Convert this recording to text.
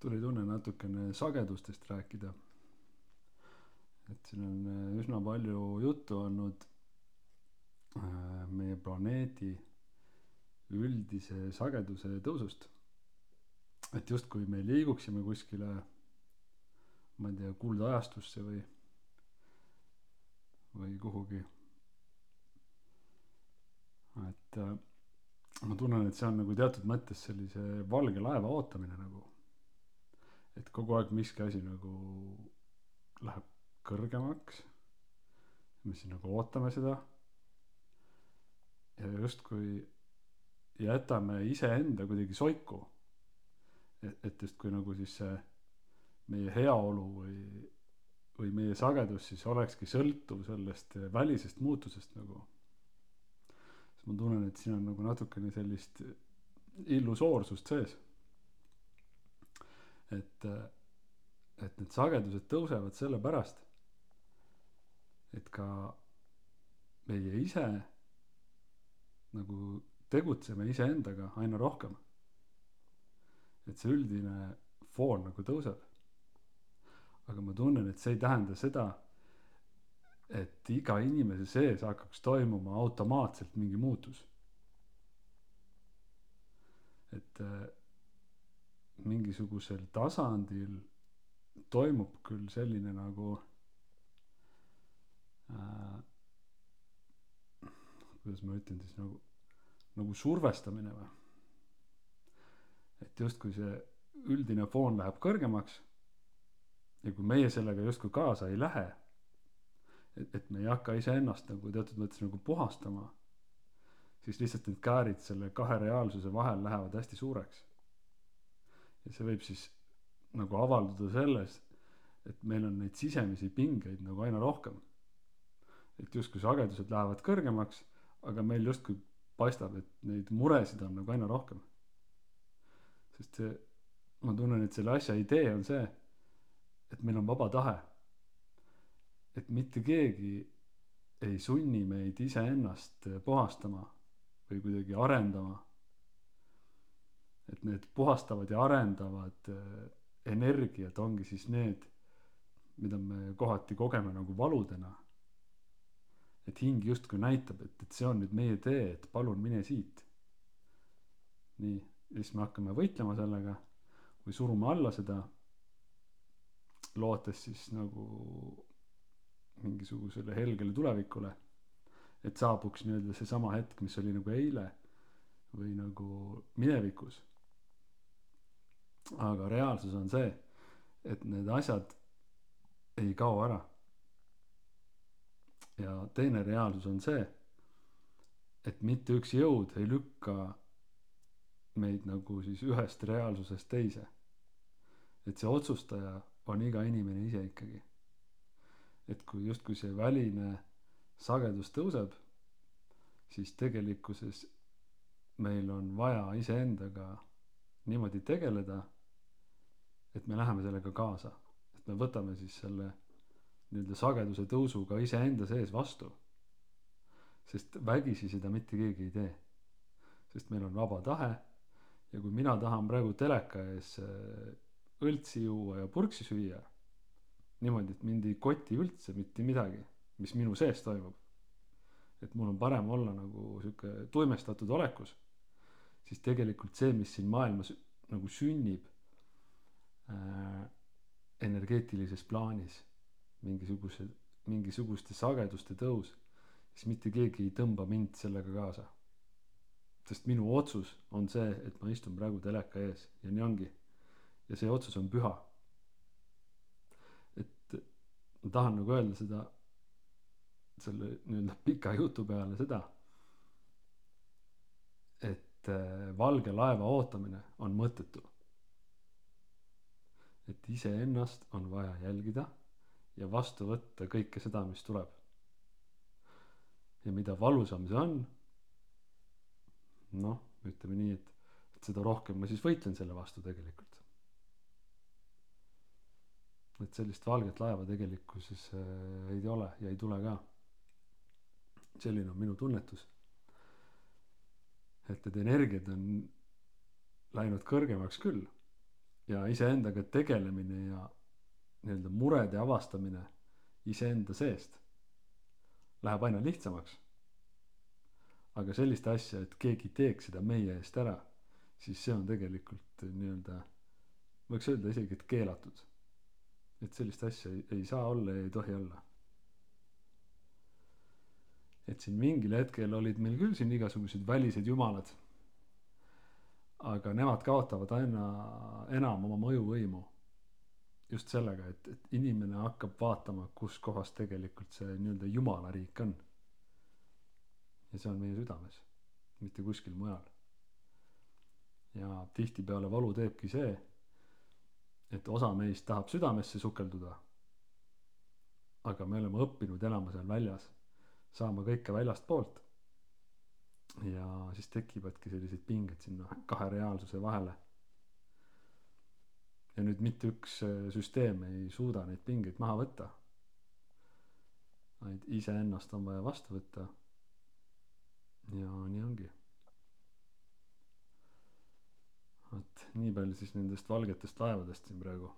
tuli tunne natukene sagedustest rääkida. et siin on äh, üsna palju juttu olnud äh, meie planeedi üldise sageduse tõusust. et justkui me liiguksime kuskile, ma ei tea, kuldajastusse või, või kuhugi. et äh, ma tunnen, et see on nagu teatud mõttes sellise valge laeva ootamine nagu. Et kogu aeg miski asi nagu läheb kõrgemaks. me siis nagu ootame seda. ja justkui jätame iseenda kuidagi soiku. et, et justkui nagu siis see meie heaolu või, või meie sagedus siis olekski sõltuv sellest välisest muutusest nagu ma tunnen, et siin on nagu natukene sellist illusoorsust sees. Et, et need sagedused tõusevad sellepärast, et ka meie ise nagu tegutseme iseendaga aina rohkem. et see üldine foon nagu tõuseb. aga ma tunnen, et see ei tähenda seda et iga inimese sees hakkaks toimuma automaatselt mingi muutus. et mingisugusel tasandil toimub küll selline nagu äh,, kuidas ma ütlen siis nagu, nagu survestamine või. et justkui see üldine foon läheb kõrgemaks ja kui meie sellega justkui kaasa ei lähe et, et me ei hakka iseennast nagu teatud mõttes nagu puhastama, siis lihtsalt need käärid selle kahe reaalsuse vahel lähevad hästi suureks. Ja see võib siis nagu avalduda selles, et meil on neid sisemisi pingeid nagu aina rohkem. et justkui sagedused lähevad kõrgemaks, aga meil justkui paistab, et neid muresid on nagu aina rohkem. sest see, ma tunnen, et selle asja idee on see, et meil on vaba tahe et mitte keegi ei sunni meid iseennast puhastama või kuidagi arendama. Et need puhastavad ja arendavad eh, energiat ongi siis need, mida me kohati kogeme nagu valudena. et hing justkui näitab, et, et see on nüüd meie tee, et palun mine siit. nii, ja siis me hakkame võitlema sellega või surume alla seda. lootes siis nagu mingisugusele helgele tulevikule. et saabuks nii-öelda seesama hetk, mis oli nagu eile või nagu minevikus. Aga reaalsus on see, et need asjad ei kao ära. ja teine reaalsus on see, et mitte üks jõud ei lükka meid nagu siis ühest reaalsusest teise. et see otsustaja on iga inimene ise ikkagi et kui justkui see väline sagedus tõuseb, siis tegelikkuses meil on vaja iseendaga niimoodi tegeleda, et me läheme sellega kaasa, et me võtame siis selle nii-öelda sageduse tõusuga iseenda sees vastu. sest vägisi seda mitte keegi ei tee. sest meil on vaba tahe ja kui mina tahan praegu teleka ees äh, õltsi juua ja purksi süüa niimoodi, et mind ei koti üldse mitte midagi, mis minu sees toimub. et mul on parem olla nagu sihuke tuimestatud olekus, siis tegelikult see, mis siin maailmas nagu sünnib energeetilises plaanis, mingisuguse, mingisuguste sageduste tõus, siis mitte keegi ei tõmba mind sellega kaasa. sest minu otsus on see, et ma istun praegu teleka ees ja nii ongi. ja see otsus on püha ma tahan nagu öelda seda, selle nii-öelda pika jutu peale seda, et äh, valge laeva ootamine on mõttetu. Et iseennast on vaja jälgida ja vastu võtta kõike seda, mis tuleb. ja mida valusam see on, noh, ütleme nii, et, et seda rohkem ma siis võitlen selle vastu tegelikult et sellist valget laeva tegelikkuses äh, ei ole ja ei tule ka. selline on minu tunnetus. et need energiad on läinud kõrgemaks küll, ja iseendaga tegelemine ja nii-öelda murede avastamine iseenda seest läheb aina lihtsamaks. Aga sellist asja et keegi teeks seda meie eest ära siis see on tegelikult nii-öelda võiks öelda isegi et keelatud. Et sellist asja ei, ei saa olla ja ei tohi olla. Et siin mingil hetkel olid meil küll siin igasugused välised jumalad aga nemad kaotavad aina enam oma mõjuvõimu just sellega et et inimene hakkab vaatama kus kohas tegelikult see nii-öelda jumala riik on. Ja see on meie südames mitte kuskil mujal. Ja tihtipeale valu teebki see et osa meist tahab südamesse sukelduda aga me oleme õppinud elama seal väljas saama kõike väljastpoolt ja siis tekivadki sellised pinged sinna kahe reaalsuse vahele. Ja nüüd mitte üks äh, süsteem ei suuda neid pingeid maha võtta. Vaid iseennast on vaja vastu võtta. Ja nii ongi. Vot nii palju siis nendest valgetest laevadest siin praegu